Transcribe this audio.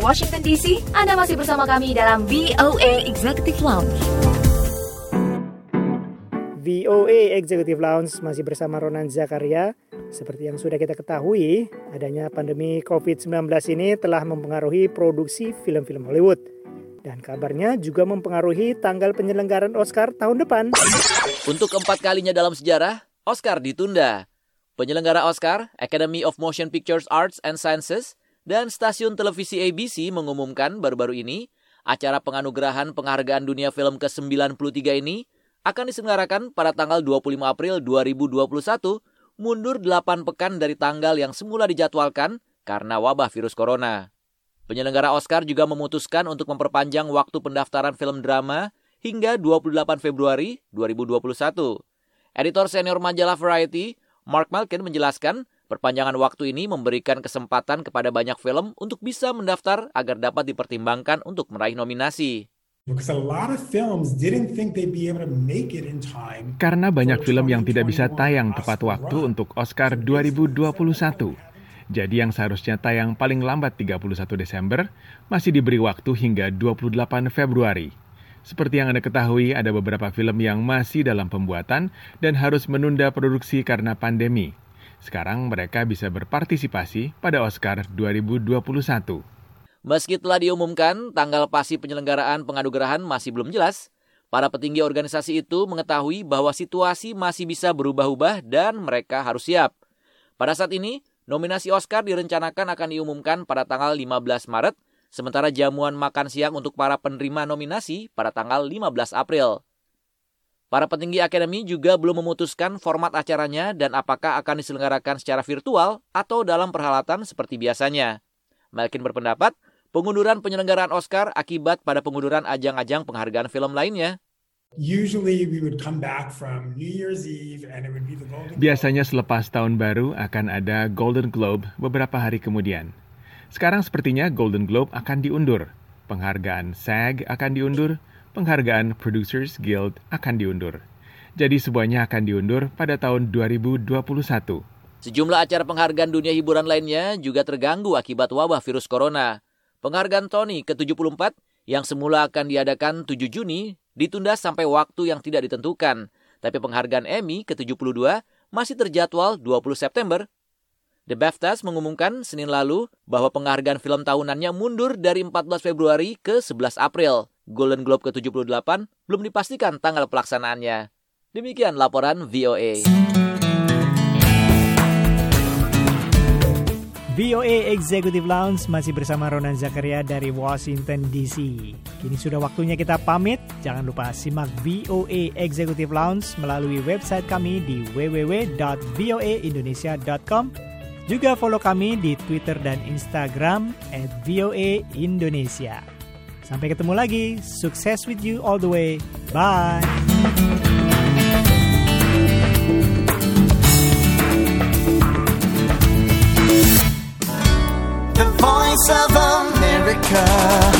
dari Washington DC, Anda masih bersama kami dalam VOA Executive Lounge. VOA Executive Lounge masih bersama Ronan Zakaria. Seperti yang sudah kita ketahui, adanya pandemi COVID-19 ini telah mempengaruhi produksi film-film Hollywood. Dan kabarnya juga mempengaruhi tanggal penyelenggaraan Oscar tahun depan. Untuk keempat kalinya dalam sejarah, Oscar ditunda. Penyelenggara Oscar, Academy of Motion Pictures Arts and Sciences, dan stasiun televisi ABC mengumumkan baru-baru ini, acara penganugerahan penghargaan dunia film ke-93 ini akan diselenggarakan pada tanggal 25 April 2021, mundur 8 pekan dari tanggal yang semula dijadwalkan karena wabah virus corona. Penyelenggara Oscar juga memutuskan untuk memperpanjang waktu pendaftaran film drama hingga 28 Februari 2021. Editor senior majalah Variety Mark Malkin menjelaskan, perpanjangan waktu ini memberikan kesempatan kepada banyak film untuk bisa mendaftar agar dapat dipertimbangkan untuk meraih nominasi. Karena banyak film yang tidak bisa tayang tepat waktu untuk Oscar 2021. Jadi yang seharusnya tayang paling lambat 31 Desember, masih diberi waktu hingga 28 Februari. Seperti yang Anda ketahui, ada beberapa film yang masih dalam pembuatan dan harus menunda produksi karena pandemi. Sekarang mereka bisa berpartisipasi pada Oscar 2021. Meski telah diumumkan, tanggal pasti penyelenggaraan penganugerahan masih belum jelas. Para petinggi organisasi itu mengetahui bahwa situasi masih bisa berubah-ubah dan mereka harus siap. Pada saat ini, nominasi Oscar direncanakan akan diumumkan pada tanggal 15 Maret sementara jamuan makan siang untuk para penerima nominasi pada tanggal 15 April. Para petinggi akademi juga belum memutuskan format acaranya dan apakah akan diselenggarakan secara virtual atau dalam perhelatan seperti biasanya. Malkin berpendapat, pengunduran penyelenggaraan Oscar akibat pada pengunduran ajang-ajang penghargaan film lainnya. Biasanya selepas tahun baru akan ada Golden Globe beberapa hari kemudian. Sekarang sepertinya Golden Globe akan diundur, penghargaan SAG akan diundur, penghargaan Producers Guild akan diundur. Jadi semuanya akan diundur pada tahun 2021. Sejumlah acara penghargaan dunia hiburan lainnya juga terganggu akibat wabah virus corona. Penghargaan Tony ke-74 yang semula akan diadakan 7 Juni ditunda sampai waktu yang tidak ditentukan. Tapi penghargaan Emmy ke-72 masih terjadwal 20 September The BAFTAs mengumumkan Senin lalu bahwa penghargaan film tahunannya mundur dari 14 Februari ke 11 April. Golden Globe ke-78 belum dipastikan tanggal pelaksanaannya. Demikian laporan VOA. VOA Executive Lounge masih bersama Ronan Zakaria dari Washington DC. Kini sudah waktunya kita pamit. Jangan lupa simak VOA Executive Lounge melalui website kami di www.voaindonesia.com juga follow kami di Twitter dan Instagram at Indonesia. Sampai ketemu lagi. Sukses with you all the way. Bye. The Voice of America.